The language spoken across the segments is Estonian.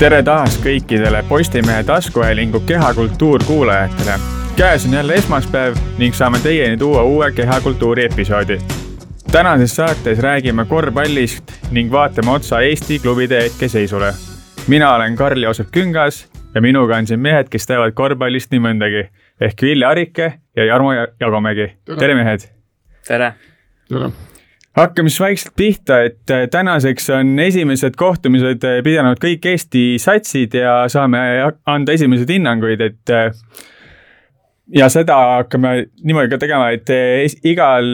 tere taas kõikidele Postimehe taskuhäälingu Kehakultuur kuulajatele. käes on jälle esmaspäev ning saame teieni tuua uue Kehakultuuri episoodi. tänases saates räägime korvpallist ning vaatame otsa Eesti klubide hetkeseisule. mina olen Karl-Joosep Küngas ja minuga on siin mehed, kes teevad korvpallist nii mõndagi ehk Vilja Arike ja Jarmo Jagomägi. tere, mehed! tere! tere! Hakkame siis vaikselt pihta, et äh, tänaseks on esimesed kohtumised äh, pidanud kõik Eesti satsid ja saame anda esimesed hinnanguid, et äh, ja seda hakkame niimoodi ka tegema, et igal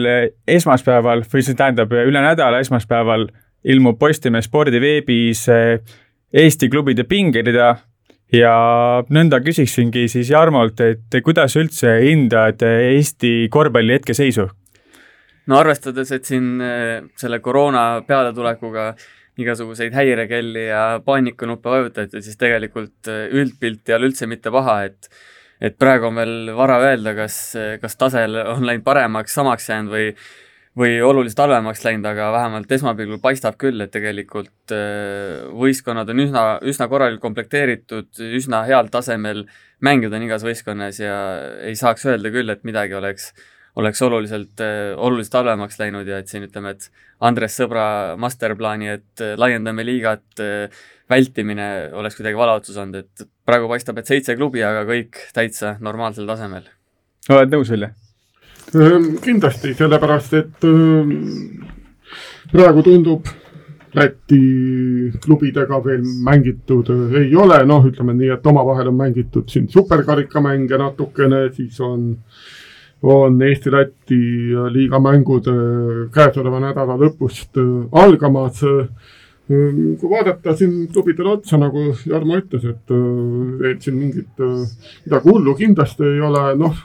esmaspäeval või see tähendab üle nädala esmaspäeval ilmub Postimehe spordiveebis Eesti klubide pingerida ja nõnda küsiksingi siis Jarmolt, et kuidas üldse hindad Eesti korvpalli hetkeseisu? No arvestades, et siin äh, selle koroona pealetulekuga igasuguseid häirekelli ja paanikanuppe vajutati, siis tegelikult äh, üldpilt ei ole üldse mitte paha, et et praegu on veel vara öelda, kas, kas tase on läinud paremaks, samaks jäänud või või oluliselt halvemaks läinud, aga vähemalt esmapilgul paistab küll, et tegelikult äh, võistkonnad on üsna, üsna korralikult komplekteeritud, üsna heal tasemel mängijad on igas võistkonnas ja ei saaks öelda küll, et midagi oleks äh, oleks oluliselt, äh, oluliselt halvemaks läinud ja et siin ütleme, et Andres Sõbra masterplaani, et äh, laiendame liigat, äh, vältimine oleks kuidagi vale otsus olnud, et praegu paistab, et seitse klubi, aga kõik täitsa normaalsel tasemel. oled nõus, Vilja? Ehm, kindlasti, sellepärast et ehm, praegu tundub Läti klubidega veel mängitud ei ole, noh, ütleme nii, et omavahel on mängitud siin superkarikamänge natukene, siis on äh, on Eesti-Läti liiga mängud äh, käesoleva nädala lõpust äh, algamas. Äh, kui vaadata siin klubidele otsa, nagu Jarmo ütles, et, et siin mingit midagi hullu kindlasti ei ole, noh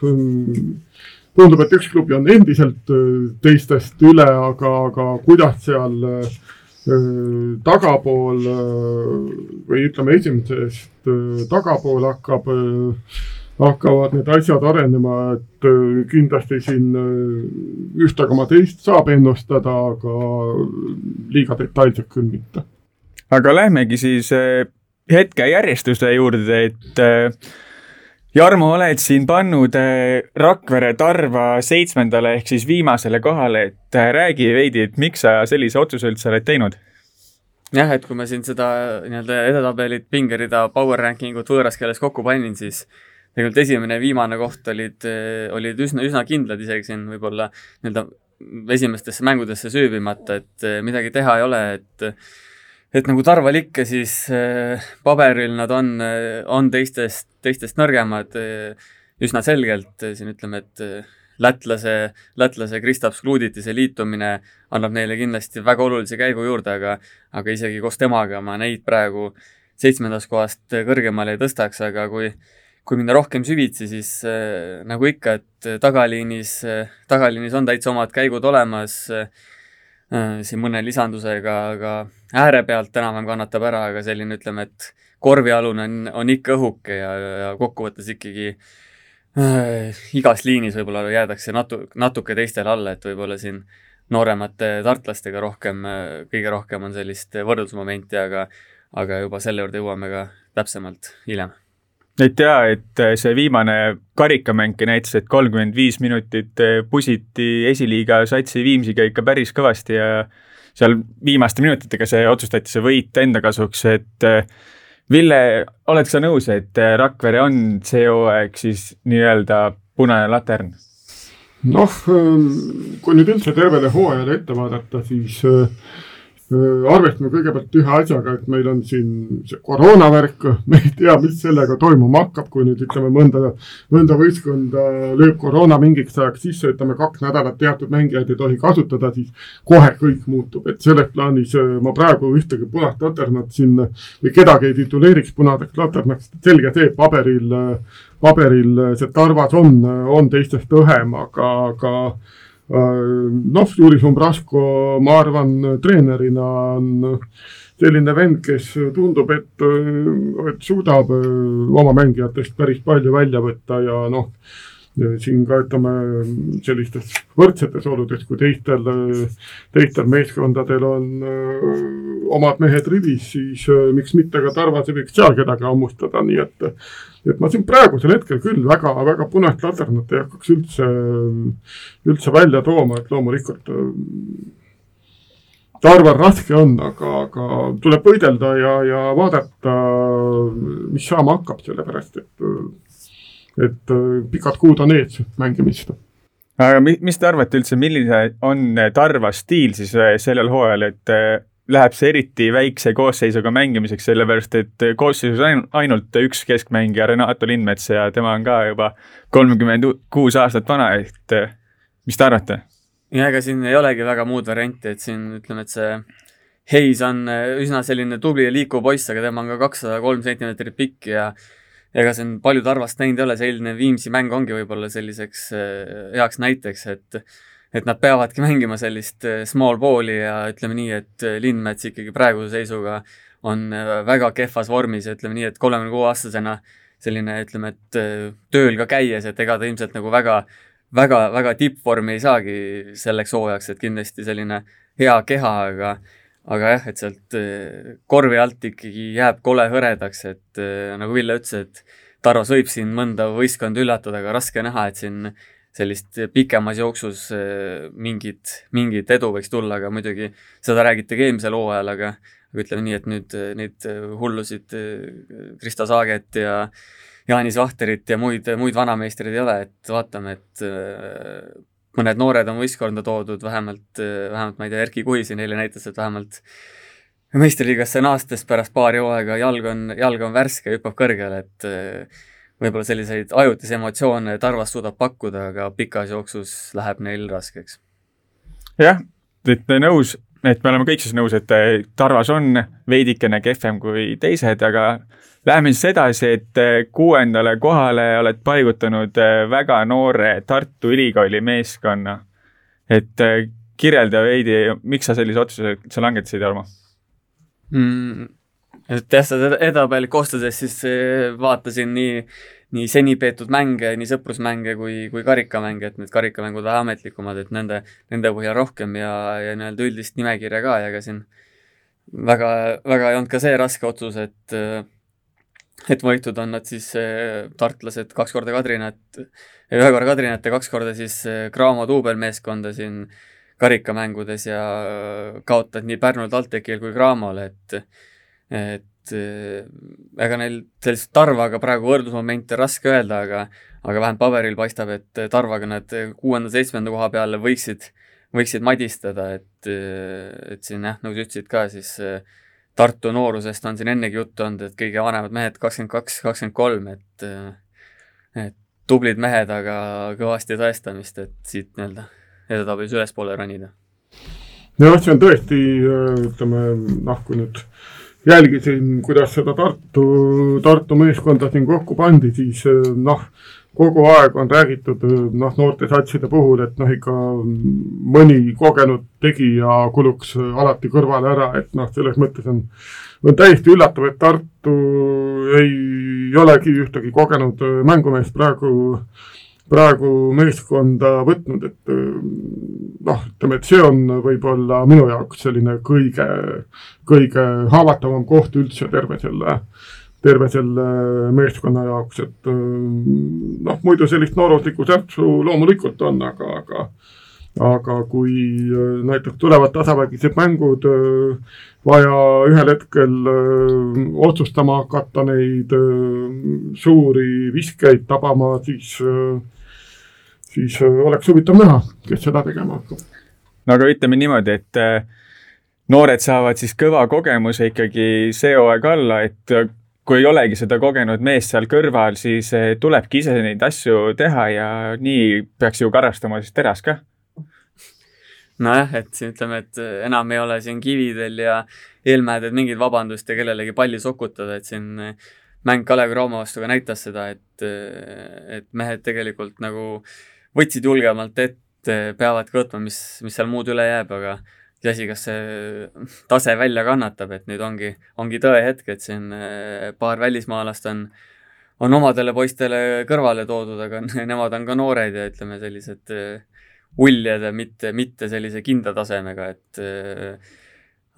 tundub, et üks klubi on endiselt teistest üle, aga, aga kuidas seal tagapool või ütleme, esimesest tagapool hakkab hakkavad need asjad arenema, et äh, kindlasti siin äh, ühte koma teist saab ennustada, aga liiga detailselt küll mitte. aga lähmegi siis äh, hetke järjestuse juurde, et Jarmo, oled siin pannud Rakvere Tarva seitsmendale ehk siis viimasele kohale, et räägi veidi, et miks sa sellise otsuse üldse oled teinud? jah, et kui ma siin seda nii-öelda edetabelit, pingerida, power ranking ut võõras keeles kokku panin, siis tegelikult esimene ja viimane koht olid, eh, olid üsna, üsna kindlad isegi siin võib-olla nii-öelda esimestesse mängudesse süüvimata, et eh, midagi teha ei ole, et et nagu Tarval ikka, siis äh, paberil nad on, on teistest, teistest nõrgemad üsna selgelt, siin ütleme, et lätlase, lätlase Kristaps Kluditise liitumine annab neile kindlasti väga olulise käigu juurde, aga aga isegi koos temaga ma neid praegu seitsmendast kohast kõrgemale ei tõstaks, aga kui kui minna rohkem süvitsi, siis äh, nagu ikka, et äh, tagaliinis äh,, tagaliinis on täitsa omad käigud olemas äh,, siin mõne lisandusega, aga ääre pealt enam-vähem kannatab ära, aga selline, ütleme, et korvialune on, on ikka õhuke ja, ja kokkuvõttes ikkagi äh, igas liinis võib-olla jäädakse natu-, natuke teistele alla, et võib-olla siin nooremate tartlastega rohkem, äh, kõige rohkem on sellist võrdlusmomenti, aga aga juba selle juurde jõuame ka täpsemalt hiljem et jaa, et äh, see viimane karikamängki näitas, et kolmkümmend viis minutit äh, pusiti esiliiga satsi Viimsiga ikka päris kõvasti ja seal viimaste minutitega see otsustati see võit enda kasuks, et äh, Ville, oled sa nõus, et Rakvere on see hooaeg siis nii-öelda punane latern? noh, ähm, kui nüüd üldse tervele hooajale ette vaadata, siis äh, arvestame kõigepealt ühe asjaga, et meil on siin see koroonavärk, me ei tea, mis sellega toimuma hakkab, kui nüüd ütleme mõnda, mõnda võistkonda lööb koroona mingiks ajaks sisse, ütleme kaks nädalat teatud mängijaid ei tohi kasutada, siis kohe kõik muutub, et selles plaanis äh, ma praegu ühtegi punast laternat siin või kedagi ei tituleeriks punaseks laternaks, selge see, paberil, paberil see Tarvas on, on teistest õhem, aga, aga Äh, noh, Juri Sumbrasko, ma arvan, treenerina on selline vend, kes tundub, et, et suudab äh, oma mängijatest päris palju välja võtta ja noh, siin ka ütleme sellistes võrdsetes oludes, kui teistel, teistel meeskondadel on öö, omad mehed rivis, siis öö, miks mitte ka Tarvas ei võiks seal kedagi hammustada, nii et et ma siin praegusel hetkel küll väga, väga punast laternat ei hakkaks üldse, üldse välja tooma, et loomulikult Tarval raske on, aga, aga tuleb võidelda ja, ja vaadata, mis saama hakkab, sellepärast et et äh, pikad kuud on ees mängimist. aga mis te arvate üldse, milline on Tarva stiil siis äh, sellel hooajal, et äh, läheb see eriti väikse koosseisuga mängimiseks, sellepärast et koosseisus on ainult üks keskmängija, Renato Lindmets ja tema on ka juba kolmkümmend kuus aastat vana, et mis te arvate? ja ega siin ei olegi väga muud varianti, et siin ütleme, et see Hayes on üsna selline tubli ja liikuv poiss, aga tema on ka kakssada kolm sentimeetrit pikk ja ega siin palju Tarvast näinud ei ole, see eilne Viimsi mäng ongi võib-olla selliseks äh, heaks näiteks, et et nad peavadki mängima sellist äh, small ball'i ja ütleme nii, et äh, Lindmets ikkagi praeguse seisuga on väga kehvas vormis ja ütleme nii, et kolmekümne kuue aastasena selline, ütleme, et tööl ka käies, et ega ta ilmselt nagu väga, väga, väga tippvormi ei saagi selleks hooajaks, et kindlasti selline hea keha, aga aga jah, et sealt äh, korvi alt ikkagi jääb kole hõredaks, et äh, nagu Ville ütles, et Tarvas võib siin mõnda võistkonda üllatada, aga raske näha, et siin sellist pikemas jooksus äh, mingit, mingit edu võiks tulla, aga muidugi seda räägiti ka eelmisel hooajal, aga aga ütleme nii, et nüüd neid hullusid Krista Saaget ja Jaanis Vahterit ja muid, muid vanameistreid ei ole, et vaatame, et mõned noored on võistkonda toodud, vähemalt, vähemalt ma ei tea, Erki Kuhi siin eile näitas, et vähemalt meistriliigasse naastes pärast paari hooaega jalg on, jalg on värske, hüppab kõrgele, et võib-olla selliseid ajutisi emotsioone Tarvas suudab pakkuda, aga pikas jooksus läheb neil raskeks. jah, et nõus, et me oleme kõik siis nõus, et Tarvas on veidikene kehvem kui teised, aga Läheme siis edasi, et äh, kuuendale kohale oled paigutanud äh, väga noore Tartu Ülikooli meeskonna. et kirjelda veidi, miks sa sellise otsuse sa langetasid, Armo mm,? Seda edetabeli koostades siis vaatasin nii, nii seni peetud mänge, nii sõprusmänge kui, kui karikamänge, et need karikamängud vähe ametlikumad, et nende, nende põhjal rohkem ja, ja nii-öelda üldist nimekirja ka ja ega siin väga, väga ei olnud ka see raske otsus, et et võitud on nad siis eh, tartlased kaks korda Kadrinat, ühe korra Kadrinat ja kaks korda siis eh, Graamo duubelmeeskonda siin karikamängudes ja eh, kaotad nii Pärnul TalTechil kui Graamole, et et ega neil sellist Tarvaga praegu võrdlusmomente raske öelda, aga aga vähemalt paberil paistab, et Tarvaga nad kuuenda-seitsmenda koha peale võiksid, võiksid madistada, et, et siin jah, nagu sa ütlesid ka, siis äh, Tartu noorusest on siin ennegi juttu olnud, et kõige vanemad mehed kakskümmend kaks, kakskümmend kolm, et et tublid mehed, aga kõvasti tõestamist, et siit nii-öelda edetabelis ülespoole ronida. jah, see on tõesti, ütleme noh, kui nüüd jälgisin, kuidas seda Tartu, Tartu meeskonda siin kokku pandi, siis noh, kogu aeg on räägitud noh, noorte satside puhul, et noh, ikka mõni kogenud tegija kuluks alati kõrvale ära, et noh, selles mõttes on, on täiesti üllatav, et Tartu ei olegi ühtegi kogenud mängumeest praegu, praegu meeskonda võtnud, et noh, ütleme, et see on võib-olla minu jaoks selline kõige, kõige haavatavam koht üldse terve selle terve selle meeskonna jaoks, et äh, noh, muidu sellist nooruslikku särtsu loomulikult on, aga, aga aga kui äh, näiteks tulevad tasavägised mängud, äh, vaja ühel hetkel otsustama hakata neid suuri viskeid tabama, siis, siis oleks huvitav näha, kes seda tegema hakkab. no aga ütleme niimoodi, et noored saavad siis kõva kogemuse ikkagi see hooaeg alla, et kui ei olegi seda kogenud meest seal kõrval, siis tulebki ise neid asju teha ja nii peaks ju karastama siis teras ka. nojah, et ütleme, et enam ei ole siin Kividel ja Eelmäedel mingit vabandust ja kellelegi palli sokutada, et siin mäng Kalevi Rooma vastu ka näitas seda, et, et mehed tegelikult nagu võtsid julgemalt ette, peavadki võtma, mis, mis seal muud üle jääb, aga iseasi, kas see tase välja kannatab, et nüüd ongi, ongi tõehetk, et siin äh, paar välismaalast on, on omadele poistele kõrvale toodud, aga nemad on ka noored ja ütleme, sellised uljad ja mitte, mitte sellise kindla tasemega, et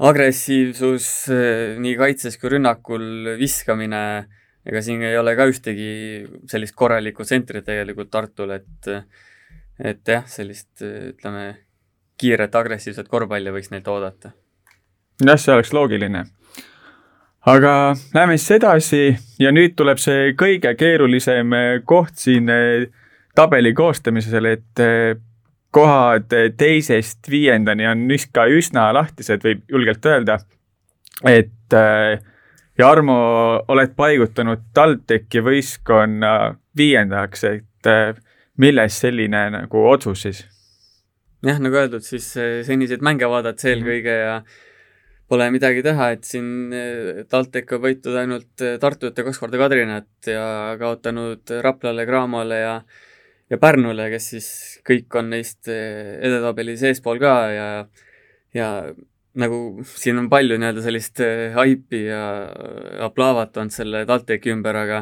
agressiivsus nii kaitses kui rünnakul, viskamine, ega siin ei ole ka ühtegi sellist korralikku tsentrit tegelikult Tartul, et et jah, sellist ütleme, kiiret agressiivset korvpalli võiks neilt oodata. jah, see oleks loogiline. aga lähme siis edasi ja nüüd tuleb see kõige keerulisem koht siin eh, tabeli koostamisel, et eh, kohad teisest viiendani on ka üsna lahtised, võib julgelt öelda. et eh, ja Armo, oled paigutanud TalTechi võistkonna viiendaks, et milles selline nagu otsus siis? jah, nagu öeldud, siis eh, seniseid mänge vaadates mhm. eelkõige ja pole midagi teha, et siin eh, TalTech on võitnud ainult Tartut ja kaks korda Kadrinat ja kaotanud Raplale, Cramole ja ja Pärnule, kes siis kõik on neist edetabelis eespool ka ja ja nagu siin on palju nii-öelda sellist haipi ja aplaavat olnud selle TalTechi ümber, aga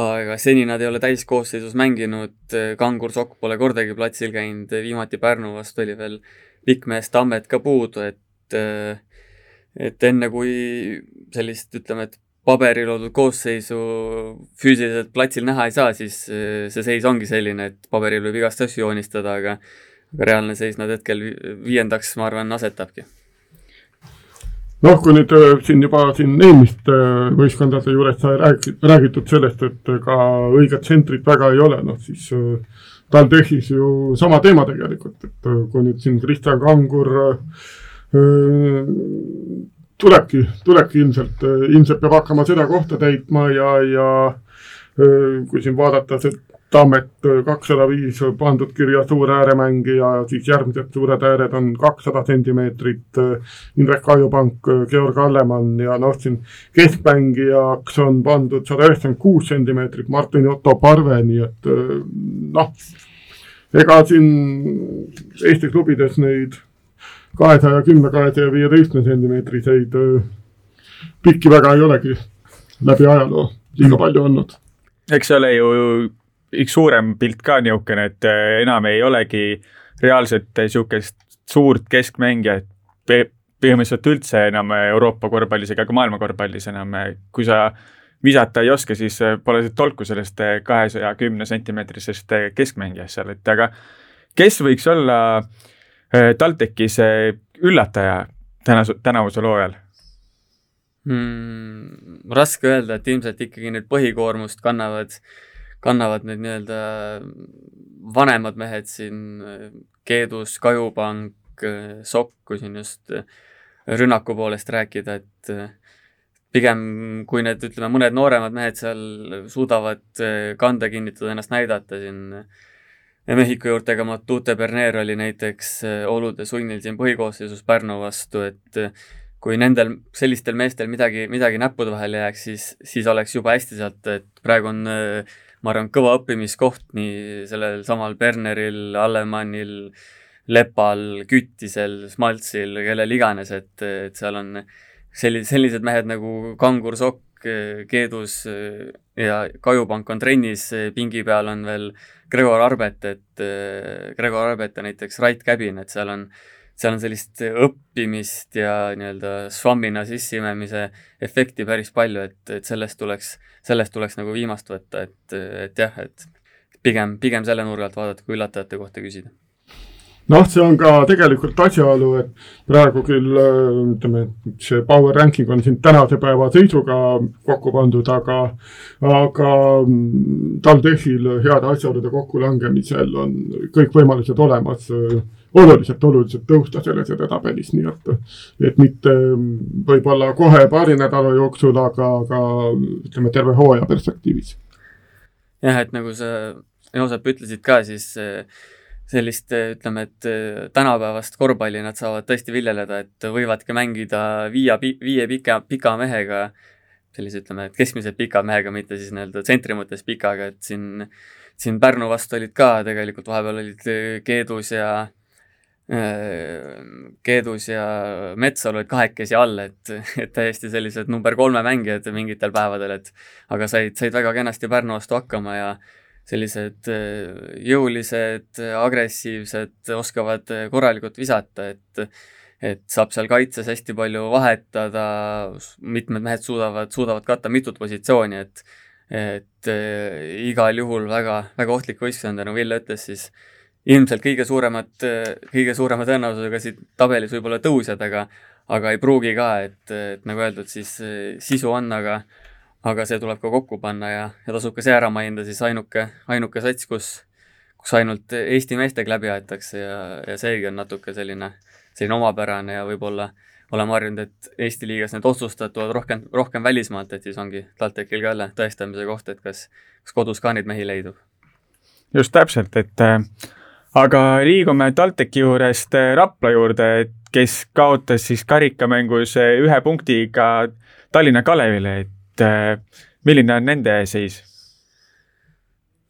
aga seni nad ei ole täiskoosseisus mänginud, Kangur Sokk pole kordagi platsil käinud, viimati Pärnu vastu oli veel pikkmees Tammet ka puudu, et et enne, kui sellist, ütleme, et paberil loodud koosseisu füüsiliselt platsil näha ei saa, siis see seis ongi selline, et paberil võib igast asju joonistada, aga aga reaalne seis nad hetkel viiendaks, ma arvan, asetabki noh, kui nüüd äh, siin juba siin eelmiste äh, võistkondade juures sai räägi-, räägitud sellest, et ka õiget tsentrit väga ei ole, noh siis äh, TalTechis ju sama teema tegelikult, et kui nüüd siin Kristjan Kangur tulebki, tulebki ilmselt, ilmselt peab hakkama seda kohta täitma ja, ja kui siin vaadata Tammet kakssada viis pandud kirja suur ääremängija, siis järgmised suured ääred on kakssada sentimeetrit. Indrek Kajupank, Georg Allemann ja noh, siin keskmängijaks on pandud sada üheksakümmend kuus sentimeetrit Martin Otto Parve, nii et noh, ega siin Eesti klubides neid kahesaja kümne, kahesaja viieteistkümne sentimeetriseid pikki väga ei olegi läbi ajaloo liiga palju olnud. eks see ole ju üks suurem pilt ka niisugune, et äh, enam ei olegi reaalselt niisugust suurt keskmängijat põhimõtteliselt üldse enam Euroopa korvpallis ega ka maailma korvpallis enam, kui sa visata ei oska, siis pole tolku sellest kahesaja kümne sentimeetrisest keskmängijast seal, et aga kes võiks olla TalTechis üllataja tänasu, tänavusel hooajal hmm,? raske öelda, et ilmselt ikkagi nüüd põhikoormust kannavad kannavad need nii-öelda vanemad mehed siin, Keedus, Kajupank, Sokk, kui siin just rünnaku poolest rääkida, et pigem kui need, ütleme, mõned nooremad mehed seal suudavad kanda kinnitada, ennast näidata siin Mehhiko juurtega Matute Berner oli näiteks olude sunnil siin põhikoosseisus Pärnu vastu, et kui nendel sellistel meestel midagi, midagi näppude vahele jääks, siis, siis oleks juba hästi sealt, et praegu on ma arvan, kõva õppimiskoht nii sellel samal Berneril, Allemannil, Lepal, Küttisel, Smaltsil, kellel iganes, et, et seal on selli-, sellised mehed nagu Kangur Sokk, Keedus ja Kajupank on trennis, pingi peal on veel Gregor Arbet, et Gregor Arbet ja näiteks Rait Käbin, et seal on äh, seal on sellist õppimist ja nii-öelda svammina sisseimemise efekti päris palju, et, et sellest tuleks, sellest tuleks nagu viimast võtta, et, et jah, et pigem, pigem selle nurga alt vaadata, kui üllatajate kohta küsida. Noh, see on ka tegelikult asjaolu, et praegu küll ütleme, see power ranking on siin tänase päeva seisuga kokku pandud, aga, aga TalTechil heade asjaolude kokkulangemisel on kõik võimalused olemas oluliselt, oluliselt tõusta selles edetabelis, nii et, et mitte võib-olla kohe paari nädala jooksul, aga, aga ütleme, terve hooaja perspektiivis. jah, et nagu sa, Joosep, ütlesid ka, siis sellist, ütleme, et tänapäevast korvpalli nad saavad tõesti viljeleda, et võivadki mängida viie, viie pika, pika mehega, sellise, ütleme, et keskmiselt pika mehega, mitte siis nii-öelda tsentri mõttes pikaga, et siin siin Pärnu vastu olid ka tegelikult vahepeal olid Keedus ja Keedus ja Metsalu olid kahekesi all, et, et täiesti sellised number kolme mängijad mingitel päevadel, et aga said, said väga kenasti Pärnu vastu hakkama ja sellised jõulised, agressiivsed, oskavad korralikult visata, et et saab seal kaitses hästi palju vahetada, mitmed mehed suudavad, suudavad katta mitut positsiooni, et et äh, igal juhul väga, väga ohtlik võistkond ja nagu Ville ütles, siis ilmselt kõige suuremad, kõige suurema tõenäosusega siit tabelis võib-olla tõusjad, aga aga ei pruugi ka, et, et nagu öeldud, siis sisu on, aga aga see tuleb ka kokku panna ja, ja tasub ka see ära mainida, siis ainuke, ainuke sats, kus kus ainult Eesti meestega läbi aetakse ja, ja seegi on natuke selline selline omapärane ja võib-olla oleme harjunud, et Eesti liigas need otsustajad tulevad rohkem, rohkem välismaalt, et siis ongi TalTechil ka jälle tõestamise koht, et kas, kas kodus ka neid mehi leidub. just täpselt, et äh, aga liigume TalTechi juurest äh, Rapla juurde, kes kaotas siis karikamängus äh, ühe punktiga Tallinna Kalevile, et äh, milline on nende seis?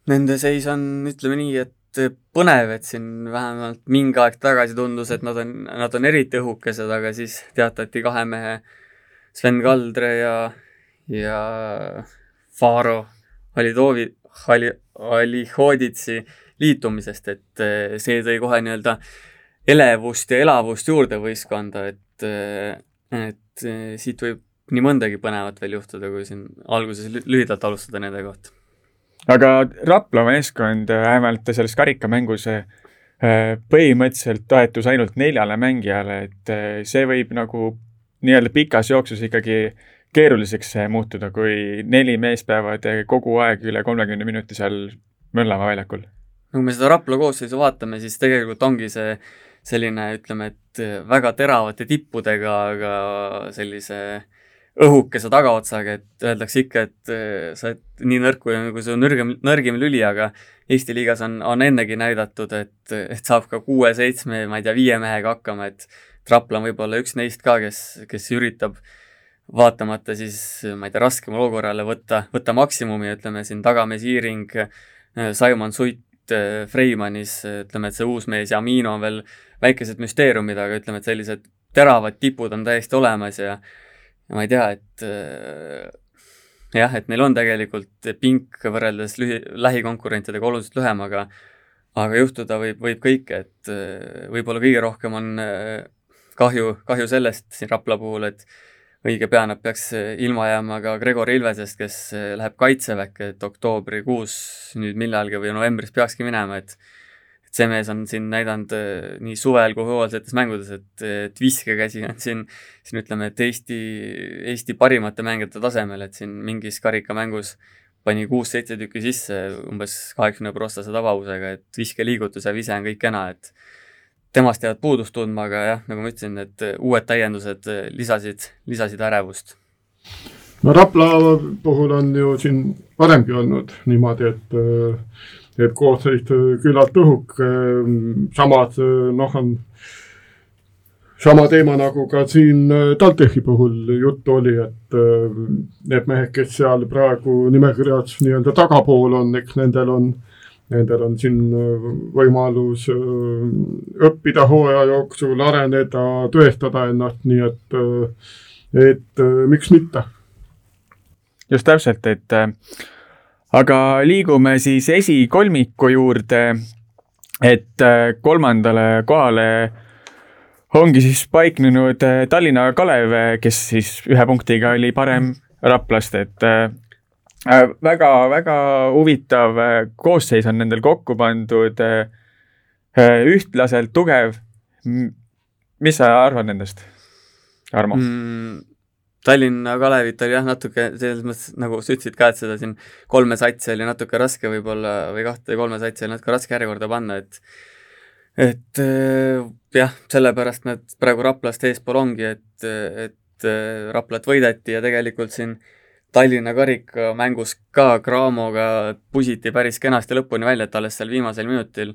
Nende seis on, ütleme nii, et põnev, et siin vähemalt mingi aeg tagasi tundus, et nad on, nad on eriti õhukesed, aga siis teatati kahe mehe, Sven Kaldre ja, ja Faro Halidovi, Hali, Alihoditsi liitumisest, et eh, see tõi kohe nii-öelda elevust ja elavust juurde võistkonda, et, eh, et eh, siit võib nii mõndagi põnevat veel juhtuda, kui siin alguses lühidalt alustada nende kohta aga Rapla meeskond äh, vähemalt selles karikamängus põhimõtteliselt toetus ainult neljale mängijale, et see võib nagu nii-öelda pikas jooksus ikkagi keeruliseks muutuda, kui neli meest peavad kogu aeg üle kolmekümne minuti seal möllama väljakul. Kui me seda Rapla koosseisu vaatame, siis tegelikult ongi see selline, ütleme, et väga teravate tippudega, aga sellise õhukese tagaotsaga, et öeldakse ikka, et äh, sa oled nii nõrk kui nagu see nõrgem, nõrgim lüli, aga Eesti liigas on, on ennegi näidatud, et, et saab ka kuue-seitsme, ma ei tea, viie mehega hakkama, et Rapla on võib-olla üks neist ka, kes, kes üritab vaatamata siis, ma ei tea, raskemale olukorrale võtta, võtta maksimumi, ütleme siin Tagamees Iiring, äh, Simon Suit, äh, Freimanis, ütleme, et see uus mees Jamino on veel väikesed müsteeriumid, aga ütleme, et sellised teravad tipud on täiesti olemas ja ja ma ei tea, et äh, jah, et neil on tegelikult pink võrreldes lühi, lähikonkurentidega oluliselt lühem, aga aga juhtuda võib, võib kõike, et äh, võib-olla kõige rohkem on kahju, kahju sellest siin Rapla puhul, et õige pea nad peaks ilma jääma ka Gregor Ilvesest, kes läheb Kaitseväkke, et oktoobrikuus nüüd millalgi või novembris peakski minema, et et see mees on siin näidanud äh, nii suvel kui hooajalsetes mängudes, et, et viskekäsi on siin, siin ütleme, et Eesti, Eesti parimate mängijate tasemel, et siin mingis karikamängus pani kuus-seitse tükki sisse umbes kaheksakümne prostase tabavusega, et viskeliigutus ja vise on kõik kena, et temast jäävad puudust tundma, aga jah, nagu ma ütlesin, et uued täiendused lisasid, lisasid ärevust. no Rapla puhul on ju siin varemgi olnud niimoodi, et et koosseis küllalt õhuk, samas noh, on sama teema nagu ka siin äh, TalTechi puhul juttu oli, et äh, need mehed, kes seal praegu nimekirjas nii-öelda tagapool on, eks nendel on, nendel on siin äh, võimalus õppida hooaja jooksul, areneda, tõestada ennast, nii et, et miks mitte. just täpselt, et aga liigume siis esikolmiku juurde, et äh, kolmandale kohale ongi siis paiknenud äh, Tallinna Kalev, kes siis ühe punktiga oli parem Raplast, et väga-väga äh, huvitav koosseis on nendel kokku pandud, ühtlaselt tugev. mis sa arvad nendest, Armo mm,? Tallinna Kalevit oli jah, natuke selles mõttes, nagu sa ütlesid ka, et seda siin kolme satsi oli natuke raske võib-olla või kahte kolme satsi oli natuke raske järjekorda panna, et et äh, jah, sellepärast nad praegu Raplast eespool ongi, et, et äh, Raplat võideti ja tegelikult siin Tallinna karikamängus ka Craamoga pusiti päris kenasti lõpuni välja, et alles seal viimasel minutil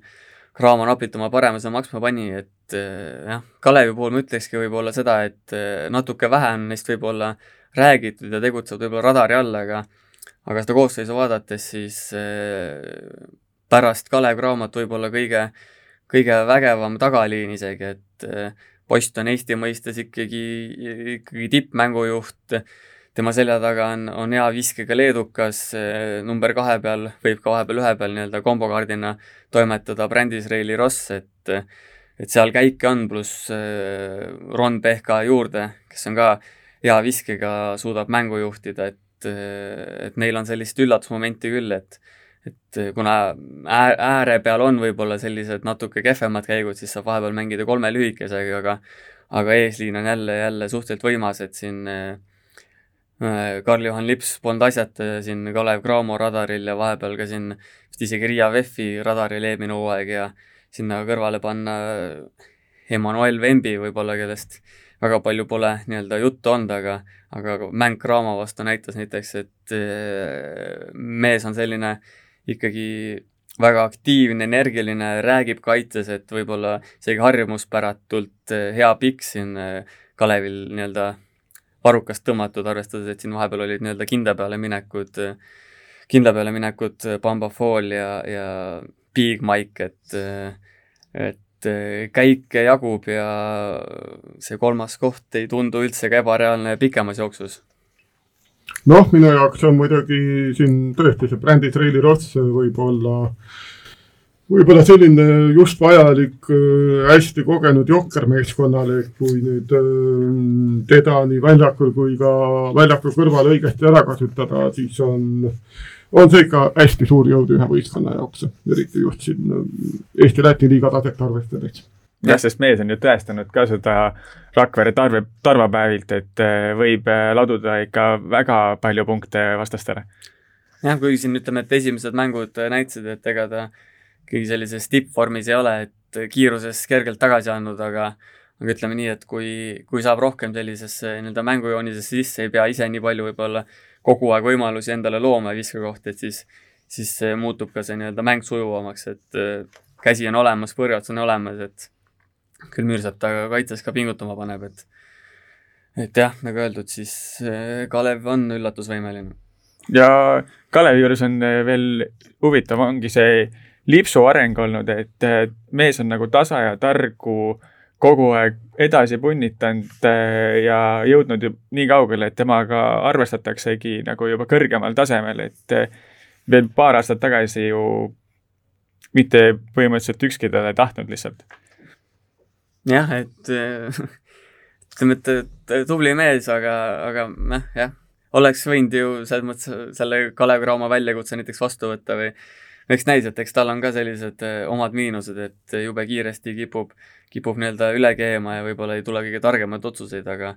Cramo napilt oma paremuse maksma pani, et eh, jah, Kalevi puhul ma ütlekski võib-olla seda, et eh, natuke vähe on neist võib-olla räägitud ja tegutsevad võib-olla radari all, aga aga seda koosseisu vaadates, siis pärast Kalev Cramot võib-olla kõige, kõige vägevam tagaliin isegi, et Post on Eesti mõistes ikkagi, ikkagi tippmängujuht, tema selja taga on, on hea viskega leedukas, number kahe peal võib ka vahepeal ühe peal nii-öelda kombokaardina toimetada Brandis Reili Ross, et et seal käike on, pluss Ron Pehka juurde, kes on ka hea viskega, suudab mängu juhtida, et, et neil on sellist üllatusmomenti küll, et et kuna ääre peal on võib-olla sellised natuke kehvemad käigud, siis saab vahepeal mängida kolme lühikesega, aga aga eesliin on jälle, jälle suhteliselt võimas, et siin äh, Karl-Juhan Lips polnud asjata siin Kalev Cramo radaril ja vahepeal ka siin vist isegi Riia VEF-i radaril eelmine hooaeg ja sinna kõrvale panna Emmanuel Vembi võib-olla, kellest väga palju pole nii-öelda juttu olnud, aga aga mäng Cramo vastu näitas näiteks, et äh, mees on selline äh, ikkagi väga aktiivne, energiline, räägib kaitses, et võib-olla isegi harjumuspäratult hea pikk siin Kalevil nii-öelda varrukast tõmmatud, arvestades, et siin vahepeal olid nii-öelda kindla peale minekud, kindla peale minekud Bamba Fall ja, ja Big Mike, et et käike jagub ja see kolmas koht ei tundu üldse ka ebareaalne pikemas jooksus. Noh, minu jaoks on muidugi siin tõesti see brändi Traili Ross võib-olla, võib-olla selline just vajalik äh, hästi kogenud jokkermeeskonnale, kui nüüd äh, teda nii väljakul kui ka väljaku kõrval õigesti ära kasutada, siis on, on see ikka hästi suur jõud ühe võistkonna jaoks, eriti just siin äh, Eesti-Läti liiga taset arvestades jah, sest mees on ju tõestanud ka seda Rakvere tarve, tarvapäevilt, et äh, võib äh, laduda ikka väga palju punkte vastastele. jah, kuigi siin ütleme, et esimesed mängud näitasid, et ega ta ikkagi sellises tippvormis ei ole, et kiiruses kergelt tagasi andnud, aga aga ütleme nii, et kui, kui saab rohkem sellisesse nii-öelda mängujoonisesse sisse, ei pea ise nii palju võib-olla kogu aeg võimalusi endale looma viskakohti, et siis, siis muutub ka see nii-öelda mäng sujuvamaks, et käsi on olemas, põrjats on olemas, et küll Müürsepp ta kaitses ka pingutama paneb, et et jah, nagu öeldud, siis eh, Kalev on üllatusvõimeline. ja Kalevi juures on eh, veel huvitav, ongi see lipsu areng olnud, et mees on nagu tasa ja targu kogu aeg edasi punnitanud ja jõudnud nii kaugele, et temaga arvestataksegi nagu juba kõrgemal tasemel, et veel paar aastat tagasi ju mitte põhimõtteliselt ükski teda ei tahtnud lihtsalt. Jah, et ütleme, et tubli mees, aga, aga noh, jah, oleks võinud ju selles mõttes selle Kalev Cramo väljakutse näiteks vastu võtta või eks näis, et eks tal on ka sellised eh, omad miinused, et jube kiiresti kipub, kipub nii-öelda üle keema ja võib-olla ei tule kõige targemaid otsuseid, aga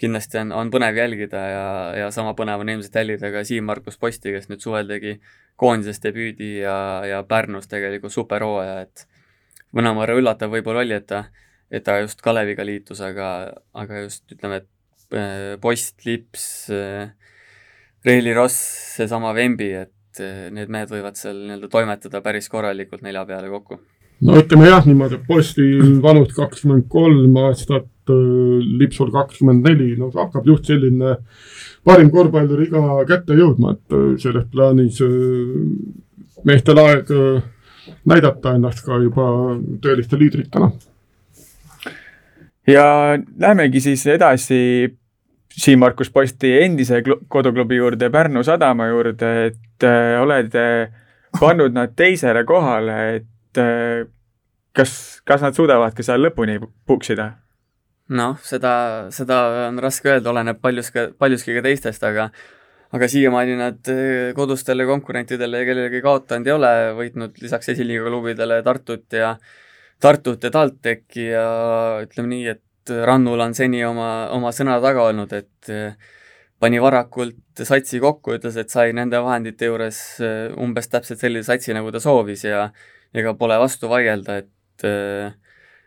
kindlasti on, on põnev jälgida ja, ja sama põnev on ilmselt jälgida ka Siim-Markus Posti, kes nüüd suvel tegi koondises debüüdi ja, ja Pärnus tegelikult superhooaja, et mõnevõrra üllatav võib-olla oli, et ta et ta just Kaleviga liitus, aga, aga just ütleme, et äh, Post, Lips, äh, Reili Ross, seesama Vembi, et äh, need mehed võivad seal nii-öelda toimetada päris korralikult nelja peale kokku. no ütleme jah, niimoodi, et Postil vanus kakskümmend kolm aastat, Lipsul kakskümmend neli, no hakkab just selline parim korvpallur iga kätte jõudma, et selles plaanis meestel aeg näidata ennast ka juba tõeliste liidritena ja lähemegi siis edasi Siim-Markus Posti endise koduklubi juurde, Pärnu Sadama juurde, et äh, oled äh, pannud nad teisele kohale, et äh, kas, kas nad suudavadki seal lõpuni puksida? noh, seda, seda on raske öelda, oleneb paljus ka, paljuski ka teistest, aga aga siiamaani nad äh, kodustele konkurentidele kellelegi kaotanud ei ole, võitnud lisaks esiliiga klubidele Tartut ja Tartut ja TalTechi ja ütleme nii, et Rannul on seni oma, oma sõna taga olnud, et eh, pani varakult satsi kokku, ütles, et sai nende vahendite juures eh, umbes täpselt sellise satsi, nagu ta soovis ja ega pole vastu vaielda, et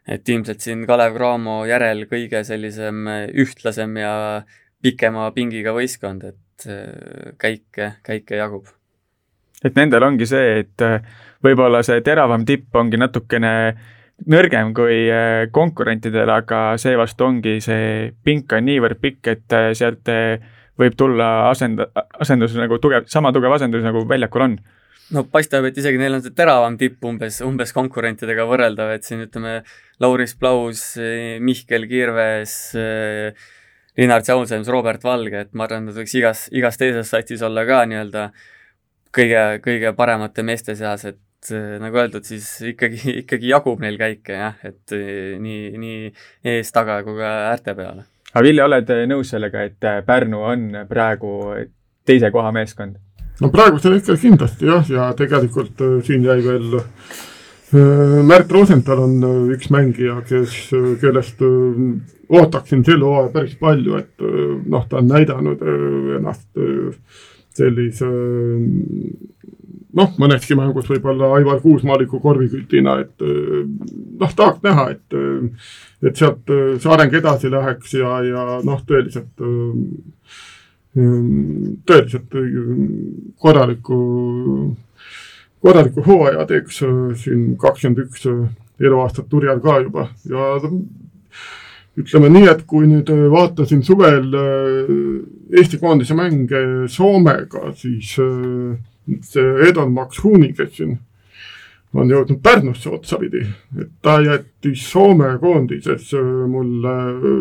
et ilmselt siin Kalev Cramo järel kõige sellisem ühtlasem ja pikema pingiga võistkond, et käike, käike jagub. et nendel ongi see, et võib-olla see teravam tipp ongi natukene nõrgem kui äh, konkurentidel, aga seevastu ongi see pink on niivõrd pikk, et äh, sealt äh, võib tulla asend-, asendus nagu tugev, sama tugev asendus, nagu väljakul on. no paistab, et isegi neil on see teravam tipp umbes, umbes konkurentidega võrreldav, et siin ütleme, Lauris Plaus, Mihkel Kirves, Linnar Tšausems, Robert Valge, et ma arvan, nad võiks igas, igas teises satsis olla ka nii-öelda kõige, kõige paremate meeste seas, et nagu öeldud, siis ikkagi, ikkagi jagub neil käike jah, et nii, nii ees, taga kui ka äärte peale. aga Vilja, oled nõus sellega, et Pärnu on praegu teise koha meeskond? no praegusel hetkel kindlasti jah, ja tegelikult äh, siin jäi veel äh, Märt Rosenthal on äh, üks mängija, kes, kellest ootaksin sel hooajal päris palju, et noh, ta on näidanud ennast sellise noh, mõneski mängus võib-olla Aivar Kuusmaaliku korvikütina, et noh, tahaks näha, et, et sealt see areng edasi läheks ja, ja noh, tõeliselt tõeliselt korraliku, korraliku hooaja teeks äh, siin kakskümmend üks äh, eluaastat turjal ka juba. Ja ütleme nii, et kui nüüd äh, vaatasin suvel Eesti koondise mänge Soomega, siis see Edon Maksuni, kes siin on jõudnud Pärnusse otsapidi, et ta jättis Soome koondises mulle,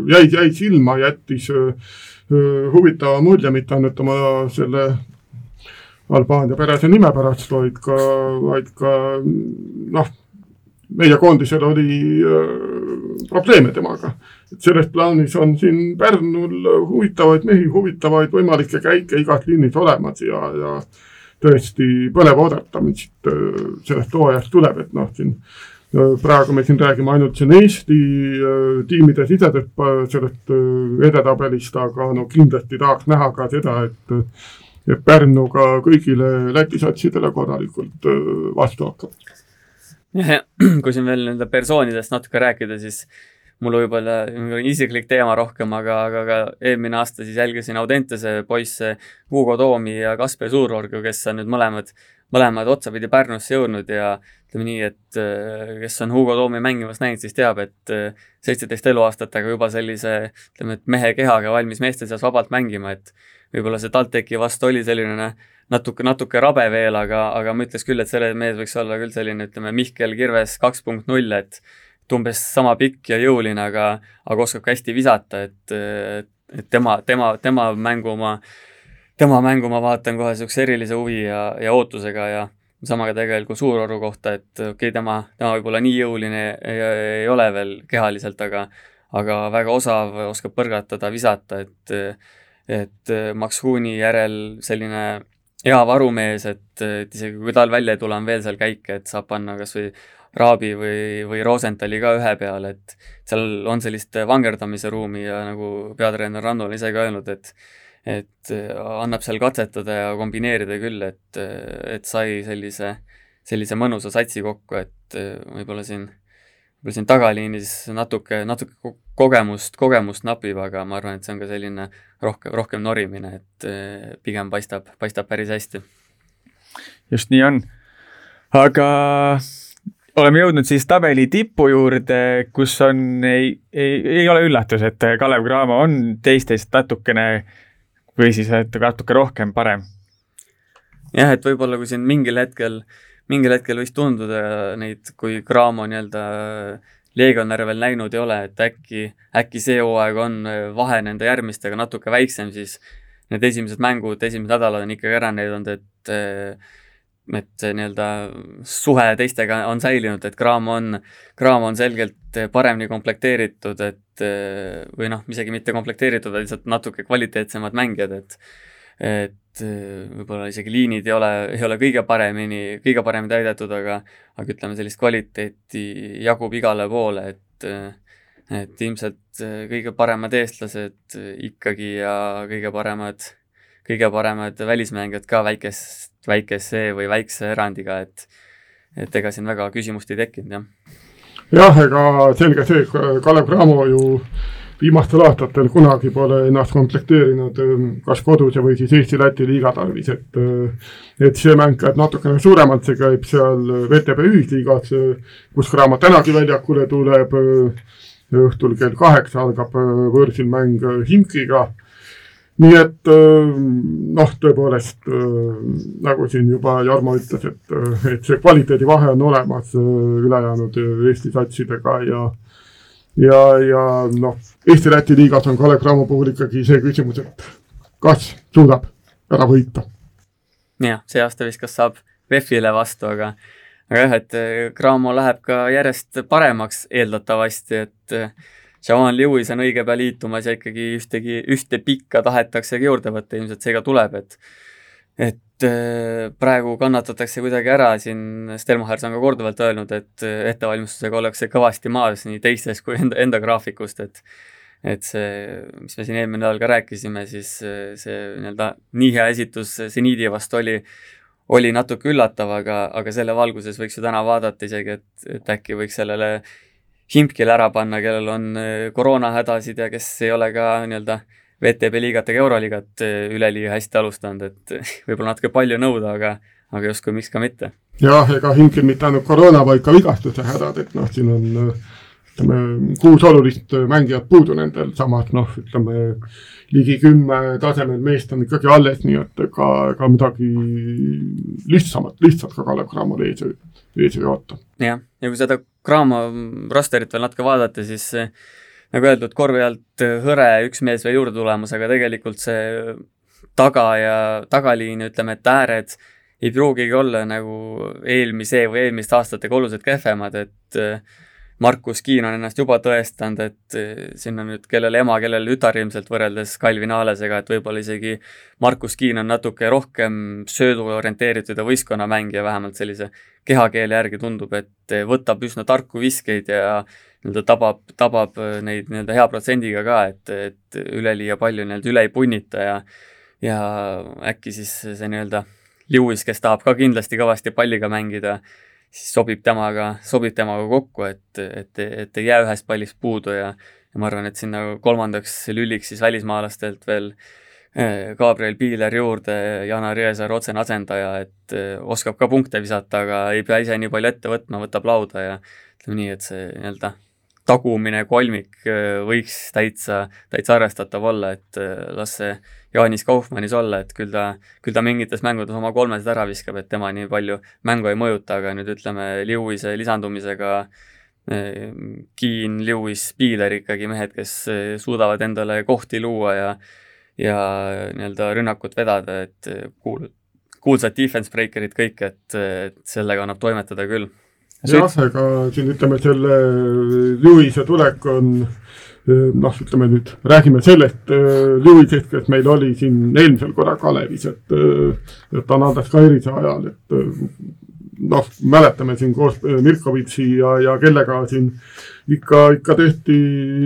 jäi, jäi silma, jättis huvitava mulje mitte ainult oma selle Albaania perese nime pärast, vaid ka, vaid ka noh, meie koondisel oli äh, probleeme temaga. et selles plaanis on siin Pärnul huvitavaid mehi, huvitavaid võimalikke käike igas liinis olemas ja, ja tõesti põnev oodata, mis siit sellest hooajast tuleb, et noh, siin praegu me siin räägime ainult siin Eesti äh, tiimide sellest äh, edetabelist, aga no kindlasti tahaks näha ka seda, et et Pärnu ka kõigile Läti satsidele korralikult äh, vastu hakkab. kui siin veel nende persoonidest natuke rääkida, siis mul võib-olla isiklik teema rohkem, aga, aga ka eelmine aasta siis jälgisin Audentese poisse Hugo Toomi ja Kaspar Suurorgu, kes on nüüd mõlemad mõlemad otsapidi Pärnusse jõudnud ja ütleme nii, et äh, kes on Hugo Toomi mängimas näinud, siis teab, et äh, seitseteist eluaastat, aga juba sellise ütleme, et mehe kehaga valmis meeste seas vabalt mängima, et võib-olla see TalTechi vastu oli selline natuke, natuke rabe veel, aga, aga ma ütleks küll, et selle mees võiks olla küll selline, ütleme, Mihkel Kirves kaks punkt null, et umbes sama pikk ja jõuline, aga, aga oskab ka hästi visata, et, et tema, tema, tema mängu äh, tema mängu ma vaatan kohe niisuguse erilise huvi ja, ja ootusega ja sama ka tegelikult Suuroru kohta, et okei okay,, tema, tema võib-olla nii jõuline ei, ei ole veel kehaliselt, aga aga väga osav, oskab põrgatada, visata, et et Max Huuni järel selline hea varumees, et, et isegi kui tal välja ei tule, on veel seal käike, et saab panna kas või Raabi või, või Rosenthali ka ühe peale, et seal on sellist vangerdamise ruumi ja nagu peatreener Ranno on ise ka öelnud, et et äh, annab seal katsetada ja kombineerida küll, et, äh, et sai sellise, sellise mõnusa satsi kokku, et äh, võib-olla siin, võib-olla siin tagaliinis natuke, natuke kogemust, kogemust napib, aga ma arvan, et see on ka selline rohkem, rohkem norimine, et pigem paistab, paistab päris hästi. just nii on. aga oleme jõudnud siis tabeli tipu juurde, kus on, ei, ei, ei ole üllatus, et Kalev Cramo on teistest natukene või siis, natuke rohkem parem? jah, et võib-olla kui siin mingil hetkel, mingil hetkel võis tunduda neid, kui Cramo nii-öelda legionäre veel näinud ei ole, et äkki, äkki see hooaeg on vahe nende järgmistega natuke väiksem, siis need esimesed mängud, esimesed nädalad on ikkagi ära näidanud, et et nii-öelda suhe teistega on säilinud, et Cramo on, Cramo on selgelt paremini komplekteeritud, et või noh, isegi mitte komplekteeritud, vaid lihtsalt natuke kvaliteetsemad mängijad, et et võib-olla isegi liinid ei ole, ei ole kõige paremini, kõige paremini täidetud, aga aga ütleme, sellist kvaliteeti jagub igale poole, et et ilmselt kõige paremad eestlased ikkagi ja kõige paremad, kõige paremad välismängijad ka väikest väikese või väikse erandiga, et et ega siin väga küsimust ei tekkinud, jah. jah, ega selge see, Kalev Cramo ju viimastel aastatel kunagi pole ennast komplekteerinud ähm, kas koduse või siis Eesti-Läti liiga tarvis, et äh, et see mäng käib natukene suuremalt, see käib seal VTB ühisliigas, äh, kus Cramo tänagi väljakule tuleb, äh, õhtul kell kaheksa algab võõrsil mäng Himkiga nii et noh, tõepoolest nagu siin juba Jarmo ütles, et, et see kvaliteedivahe on olemas ülejäänud Eesti satsidega ja ja, ja noh, Eesti-Läti liigas on Kalev Cramo puhul ikkagi see küsimus, et kas suudab ära võita. jah, see aasta vist kas saab VEF-ile vastu, aga aga jah, et Cramo läheb ka järjest paremaks eeldatavasti, et Jamal Lewis on õige pea liitumas ja ikkagi ühtegi, ühte pikka tahetaksegi juurde võtta, ilmselt see ka tuleb, et et äh, praegu kannatatakse kuidagi ära, siin Stelmachers on ka korduvalt öelnud, et ettevalmistusega ollakse kõvasti maas nii teistes kui enda, enda graafikust, et et see, mis me siin eelmine nädal ka rääkisime, siis äh, see nii-öelda nii hea esitus seniidi vastu oli, oli natuke üllatav, aga, aga selle valguses võiks ju täna vaadata isegi, et, et äkki võiks sellele Himkile ära panna, kellel on koroonahädasid ja kes ei ole ka nii-öelda VTB liigat ega Euroliigat eh, üleliia hästi alustanud, et võib-olla natuke palju nõuda, aga, aga justkui miks ka mitte. jah, ega Himkil mitte ainult koroona, vaid ka vigastuse hädad, et noh, siin on ütleme, kuus olulist mängijat puudu nendel, samas noh, ütleme ligi kümme tasemel meest on ikkagi alles, nii et ega, ega midagi lihtsamat, lihtsalt ka Kalev Cramol ees, ees ei oota. jah, ja kui seda Cramo rosterit veel natuke vaadata, siis nagu öeldud, korvi alt hõre üks mees veel juurde tulemas, aga tegelikult see taga ja tagaliin, ütleme, et ääred ei pruugigi olla nagu eelmise või eelmiste aastatega oluliselt kehvemad, et äh, Markus Kiin on ennast juba tõestanud, et äh, siin on nüüd kellel ema, kellel tütar ilmselt võrreldes Calvin Alesega, et võib-olla isegi Markus Kiin on natuke rohkem söödule orienteeritud ja võistkonnamängija, vähemalt sellise kehakeele järgi tundub, et võtab üsna tarku viskeid ja nii-öelda tabab, tabab äh, neid nii-öelda hea protsendiga ka, et, et üleliia palju nii-öelda üle ei punnita ja ja äkki siis see nii-öelda Lewis, kes tahab ka kindlasti kõvasti palliga mängida, siis sobib temaga, sobib temaga kokku, et, et, et ei jää ühest pallist puudu ja ja ma arvan, et sinna kolmandaks lüliks siis välismaalastelt veel äh, Gabriel Piiler juurde, Jana Riesaar otsene asendaja, et äh, oskab ka punkte visata, aga ei pea ise nii palju ette võtma, võtab lauda ja ütleme nii, et see nii-öelda tagumine kolmik äh, võiks täitsa, täitsa arvestatav olla, et äh, las see Jaanis Kaufmannis olla, et küll ta, küll ta mingites mängudes oma kolmesed ära viskab, et tema nii palju mängu ei mõjuta, aga nüüd ütleme, Lewise lisandumisega äh, Keen, Lewis, Piiler ikkagi mehed, kes suudavad endale kohti luua ja ja nii-öelda rünnakut vedada, et kuul-, kuulsad defense breaker'id kõik, et, et sellega annab toimetada küll jah, ega siin ütleme, selle Lewis'e tulek on noh, ütleme nüüd, räägime sellest Lewis'ist, kes meil oli siin eelmisel korral Kalevis, et, et Anadas Kairise ajal, et noh, mäletame siin koos Mirkovitši ja, ja kellega siin ikka, ikka tehti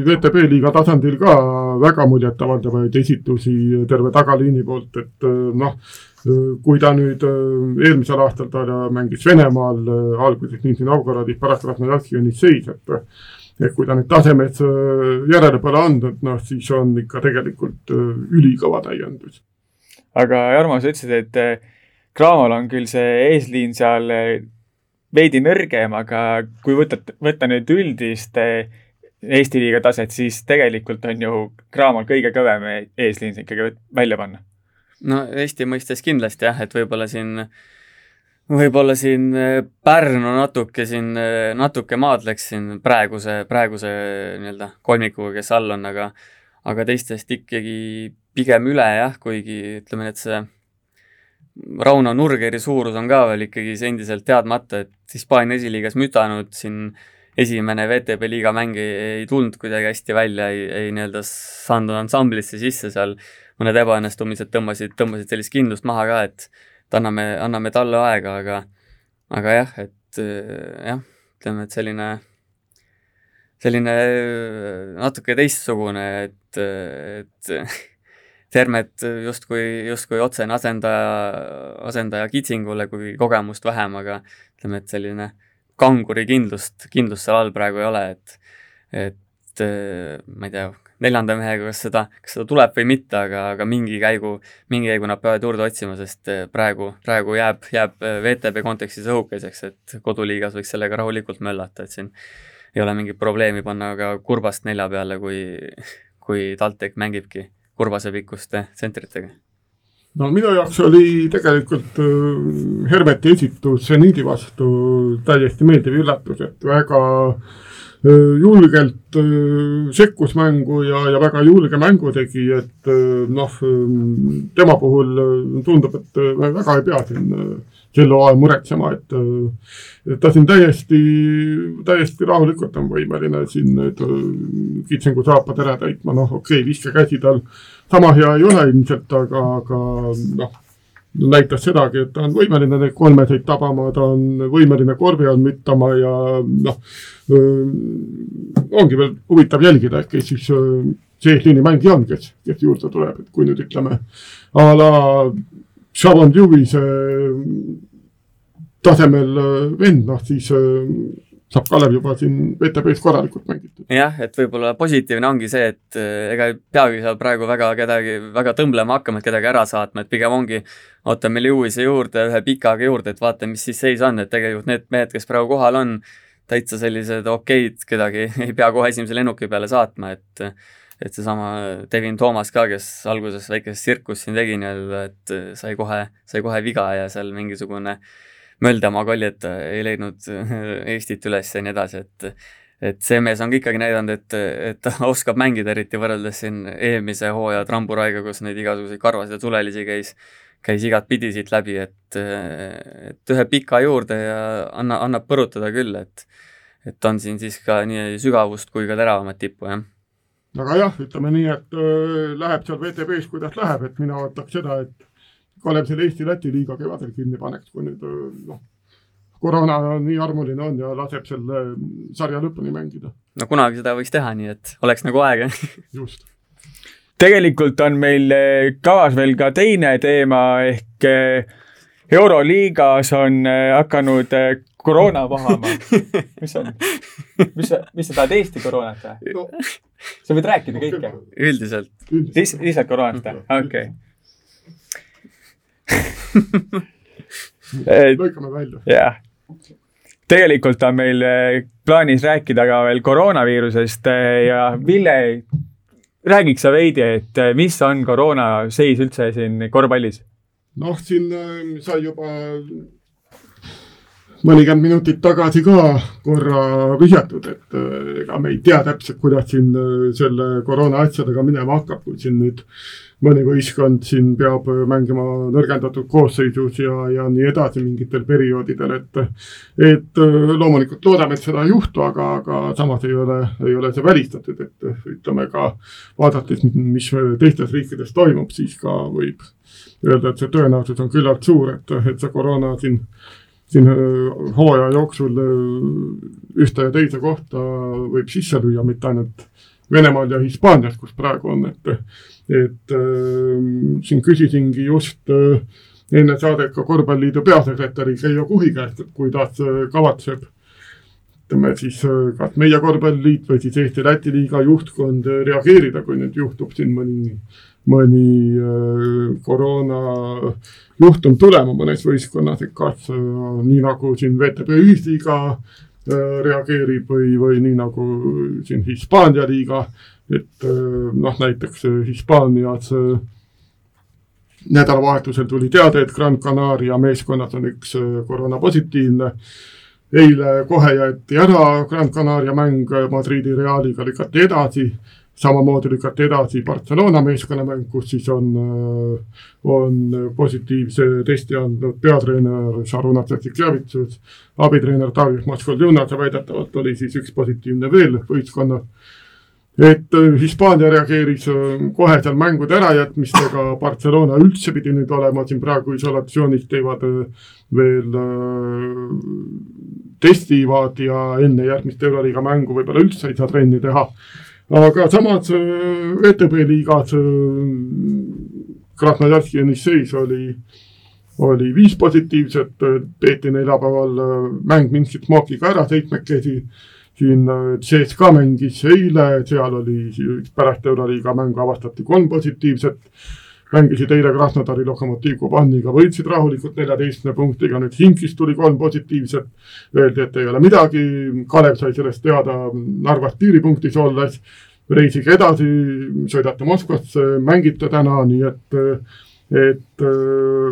VTB liiga tasandil ka väga muljetavaldavaid esitusi terve tagaliini poolt, et noh kui ta nüüd äh, eelmisel aastal ta mängis Venemaal äh, alguses Nizhny Novgorodis, pärast Krasnojarski ja Nisseis, et et kui ta nüüd tasemes äh, järele pole andnud, noh siis on ikka tegelikult ülikõva täiendus. aga Jarmo, sa ütlesid, et Cramol on küll see eesliin seal veidi nõrgem, aga kui võtad, võtta nüüd üldist Eesti liiga taset, siis tegelikult on ju Cramol kõige kõvem eesliin ikkagi välja panna no Eesti mõistes kindlasti jah, et võib-olla siin, võib-olla siin äh, Pärnu natuke siin, äh, natuke maadleks siin praeguse, praeguse nii-öelda kolmikuga, kes all on, aga aga teistest ikkagi pigem üle jah, kuigi ütleme, et see Rauno Nurgeri suurus on ka veel ikkagi endiselt teadmata, et Hispaania esiliigas mütanud siin esimene VTB liiga mäng ei, ei tulnud kuidagi hästi välja, ei, ei nii-öelda saanud ansamblisse sisse seal mõned ebaõnnestumised tõmbasid, tõmbasid sellist kindlust maha ka, et anname, anname talle aega, aga aga jah, et jah, ütleme, et selline, selline natuke teistsugune, et, et Termet justkui, justkui otsene asendaja, asendaja Kitsingule, kui kogemust vähem, aga ütleme, et selline kanguri kindlust, kindlust seal all praegu ei ole, et et ma ei tea, neljanda mehega, kas seda, kas seda tuleb või mitte, aga, aga mingi käigu, mingi käigu nad peavad juurde otsima, sest eh, praegu, praegu jääb, jääb eh, VTB kontekstis õhukeseks, et koduliigas võiks sellega rahulikult möllata, et siin ei ole mingit probleemi panna ka kurbast nelja peale, kui, kui TalTech mängibki kurbasepikkuste tsentritega? No minu jaoks oli tegelikult äh, Hermeti esitus seniidi vastu täiesti meeldiv üllatus, et väga äh, julgelt äh, sekkus mängu ja, ja väga julge mängu tegi, et noh, tema puhul tundub, et väga ei pea siin sel hooajal muretsema, et, ta siin täiesti, täiesti rahulikult on võimeline siin nüüd kitsengu saapad ära täitma, noh, okei okay,, viskekäsi tal. Sama hea ei ole ilmselt, aga, aga noh, näitas sedagi, et ta on võimeline neid kolmeseid tabama, ta on võimeline korvi all müttama ja noh, ongi veel huvitav jälgida, et kes siis see eesliini mängija on, kes, kes juurde tuleb, et kui nüüd ütleme a la Shavon Lewis tasemel vend, noh siis saab Kalev juba siin VTB-s korralikult mängitud. jah, et võib-olla positiivne ongi see, et äh, ega ei peagi seal praegu väga kedagi, väga tõmblema hakkama, et kedagi ära saatma, et pigem ongi, ootame Lewis'i juurde, ühe pikaga juurde, et vaata, mis siis seis on, et tegelikult need mehed, kes praegu kohal on, täitsa sellised okeid, kedagi ei pea kohe esimese lennuki peale saatma, et et seesama Devin Toomas ka, kes alguses väikest tsirkust siin tegi nii-öelda, et sai kohe, sai kohe viga ja seal mingisugune äh, Möldamaa koljed ei leidnud Eestit üles ja nii edasi, et et see mees on ka ikkagi näidanud, et, et ta oskab mängida, eriti võrreldes siin eelmise hooaja Tramburaiga, kus neid igasuguseid karvasid ja tulelisi käis, käis igatpidi siit läbi, et, et ühe pika juurde ja anna, annab põrutada küll, et et on siin siis ka nii sügavust kui ka teravamat tippu, jah aga jah, ütleme nii, et öö, läheb seal WTB-s, kuidas läheb, et mina ootaks seda, et Kalev selle Eesti-Läti liiga kevadel kinni paneks, kui nüüd noh, koroona nii armuline on ja laseb selle sarja lõpuni mängida. no kunagi seda võiks teha, nii et oleks nagu aega just. tegelikult on meil kavas veel ka teine teema ehk eh, Euroliigas on hakanud koroona vohama. mis on, mis sa, mis sa tahad Eesti koroonat või no.? sa võid rääkida kõike. üldiselt. lihtsalt koroonast või? okei lõikame välja. jah. tegelikult on meil eh, plaanis rääkida ka veel koroonaviirusest eh, ja Ville, räägiks sa veidi, et eh, mis on koroona seis üldse siin korvpallis? noh, siin sai juba mõnikümmend minutit tagasi ka korra vihjatud, et ega me ei tea täpselt, kuidas siin selle koroona asjadega minema hakkab, kui siin nüüd mõni võistkond siin peab mängima nõrgendatud koosseisus ja, ja nii edasi mingitel perioodidel, et et loomulikult loodame, et seda ei juhtu, aga, aga samas ei ole, ei ole see välistatud, et ütleme ka vaadates, mis teistes riikides toimub, siis ka võib öelda, et see tõenäosus on küllalt suur, et, et see koroona siin siin hooaja jooksul ühte ja teise kohta võib sisse lüüa, mitte ainult Venemaal ja Hispaanias, kus praegu on, et et äh, siin küsisingi just äh, enne saadet ka Korvpalliliidu peasekretäri Keijo Kuhi käest, et kuidas äh, kavatseb ütleme siis äh, kas meie korvpalliliit või siis Eesti-Läti liiga juhtkond äh, reageerida, kui nüüd juhtub siin mõni, mõni äh, koroona juhtum tulema mõnes võistkonnas, et kas äh, nii nagu siin VTB ühisliiga äh, reageerib või, või nii nagu siin Hispaania liiga et noh, näiteks Hispaanias nädalavahetusel tuli teade, et Gran Canaria meeskonnas on üks koroonapositiivne. eile kohe jäeti ära Gran Canaria mäng Madridi Realiga lükati edasi, samamoodi lükati edasi Barcelona meeskonnamäng, kus siis on, on positiivse testi andnud peatreener Šaruna Tsetsikjavitsus, abitreener David Maskoljunas ja väidetavalt oli siis üks positiivne veel võistkonnas et äh, Hispaania reageeris äh, kohe seal mängude ärajätmistega, Barcelona üldse pidi nüüd olema siin praegu isolatsioonis, teevad äh, veel testivad ja enne järgmist Euroliiga mängu võib-olla üldse ei saa trenni teha. Aga samas VTB liigas Krasnojarski ja Nisseis oli, oli viis positiivset, peeti neljapäeval mäng Minskit Smokiga ära seitsmekesi siin CSKA äh, mängis eile, seal oli pärast Euroliiga mängu avastati kolm positiivset. Mängisid eile Krasnodari Lokomotiv Kubaniga, võitsid rahulikult neljateistkümne punktiga, nüüd Hinkist tuli kolm positiivset. Öeldi, et ei ole midagi, Kalev sai sellest teada Narvas piiripunktis olles reisige edasi, sõidate Moskvasse, mängite täna, nii et, et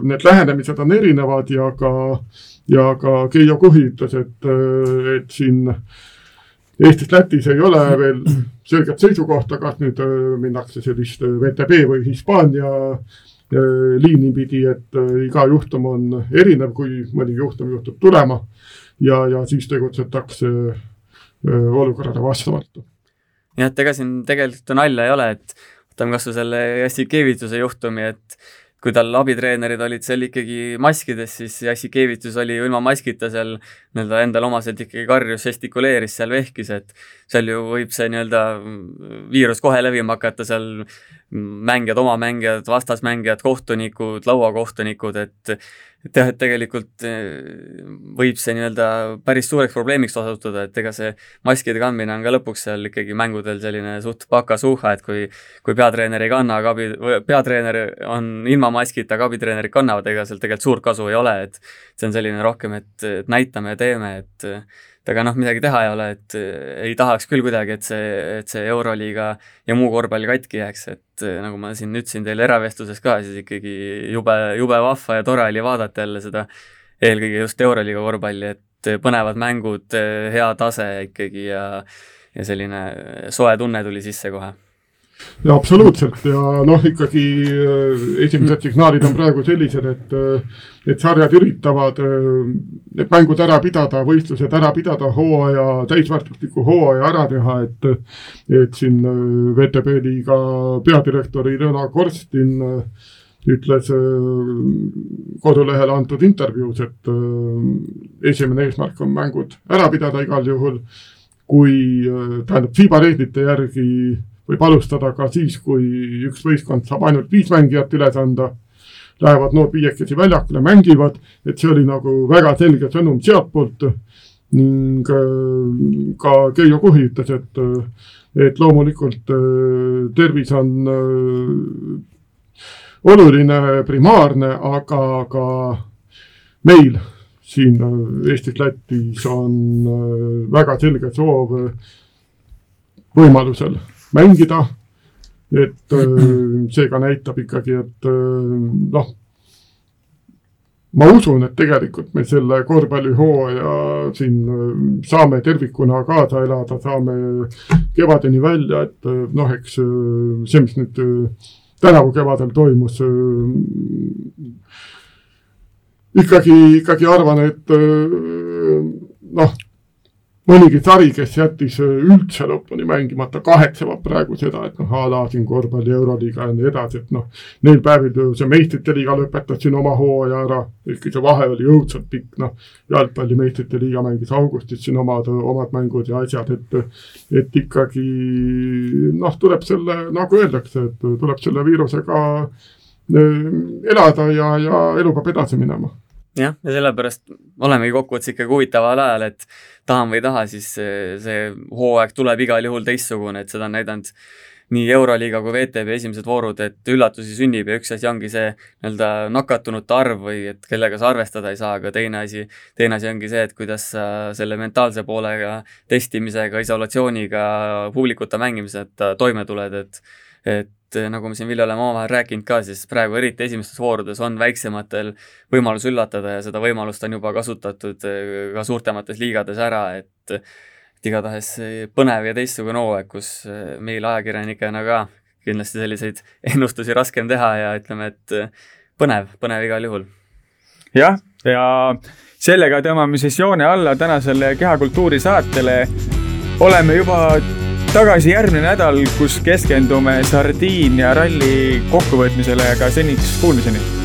need lähenemised on erinevad ja ka, ja ka Keijo Kuhi ütles, et, et siin Eestis, Lätis ei ole veel selget seisukohta, kas nüüd minnakse sellist VTB või Hispaania liini pidi, et iga juhtum on erinev, kui mõni juhtum juhtub tulema ja, ja siis tegutsetakse olukorrale vastavalt. Jah, et ega siin tegelikult nalja ei ole, et võtame kas või selle Jassikevituse juhtumi, et kui tal abitreenerid olid seal ikkagi maskides, siis Jassikevitus oli ju ilma maskita seal nii-öelda endale omaselt ikkagi karjus, žestikuleeris seal, vehkis, et seal ju võib see nii-öelda viirus kohe levima hakata, seal mängijad, oma mängijad, vastasmängijad, kohtunikud, lauakohtunikud, et et jah, et tegelikult eh, võib see nii-öelda päris suureks probleemiks osutuda, et ega see maskide kandmine on ka lõpuks seal ikkagi mängudel selline suht pakasuhha, et kui kui peatreener ei kanna, aga abi, peatreener on ilma maskita, aga abitreenerid kannavad, ega sealt tegelikult suurt kasu ei ole, et see on selline rohkem, et, et näitame ja teeme, et et aga noh, midagi teha ei ole, et ei tahaks küll kuidagi, et see, et see Euroliiga ja muu korvpall katki jääks, et nagu ma siin ütlesin teile eravestluses ka, siis ikkagi jube, jube vahva ja tore oli vaadata jälle seda eelkõige just Euroliiga korvpalli, et põnevad mängud, hea tase ikkagi ja ja selline soe tunne tuli sisse kohe ja absoluutselt. Ja noh, ikkagi äh, esimesed signaalid on praegu sellised, et, äh, et sarjad üritavad äh, need mängud ära pidada, võistlused ära pidada, hooaja, täisväärtusliku hooaja ära teha, et, et siin VTB liiga peadirektor Irena Korstin ütles kodulehele antud intervjuus, et esimene eesmärk on mängud ära pidada igal juhul, kui tähendab FIBA reeglite järgi võib alustada ka siis, kui üks võistkond saab ainult viis mängijat üles anda. Lähevad nood viiekesi väljakule, mängivad, et see oli nagu väga selge sõnum sealtpoolt. ning äh, ka Keijo Kuhi ütles, et, et loomulikult äh, tervis on äh, oluline, primaarne, aga ka meil siin Eestis, Lätis on väga selge soov võimalusel mängida. et äh, see ka näitab ikkagi, et äh, noh, ma usun, et tegelikult me selle korvpallihooaja siin äh, saame tervikuna kaasa elada, saame kevadeni välja, et noh, eks see, mis nüüd tänavu kevadel toimus, ikkagi, ikkagi arvan, et noh mõnigi sari, kes jättis äh, üldse lõpuni mängimata, kahetsevad praegu seda, et noh, a la siin korvpalli Euroliiga ja nii edasi, et noh, neil päevil see meistrite liiga lõpetas siin oma hooaja ära, ehkki see vahe oli õudselt pikk, noh, jalgpalli meistrite liiga mängis augustis siin omad, omad mängud ja asjad, et, et ikkagi noh, tuleb selle, nagu öeldakse, et tuleb selle viirusega äh, elada ja, ja elu peab edasi minema jah, ja sellepärast olemegi kokkuvõttes ikkagi huvitaval ajal, et tahan või ei taha, siis see, hooaeg tuleb igal juhul teistsugune, et seda on näidanud nii Euroliiga kui VTB esimesed voorud, et üllatusi sünnib ja üks asi ongi see nii-öelda nakatunute arv või et kellega sa arvestada ei saa, aga teine asi, teine asi ongi see, et kuidas sa selle mentaalse poolega, testimisega, isolatsiooniga, publikuta mängimiseta toime tuled, et et nagu me siin Vilja oleme omavahel rääkinud ka, siis praegu eriti esimestes voorudes on väiksematel võimalus üllatada ja seda võimalust on juba kasutatud eh, ka suurtemates liigades ära, et et igatahes põnev ja teistsugune hooaeg, kus eh, meil ajakirjanikena ka kindlasti selliseid ennustusi raskem teha ja ütleme, et eh, põnev, põnev igal juhul. jah, ja sellega tõmbame siis joone alla tänasele Kehakultuuri saatele. oleme juba tagasi järgmine nädal, kus keskendume sardiin ja ralli kokkuvõtmisele, aga seniks kuulmiseni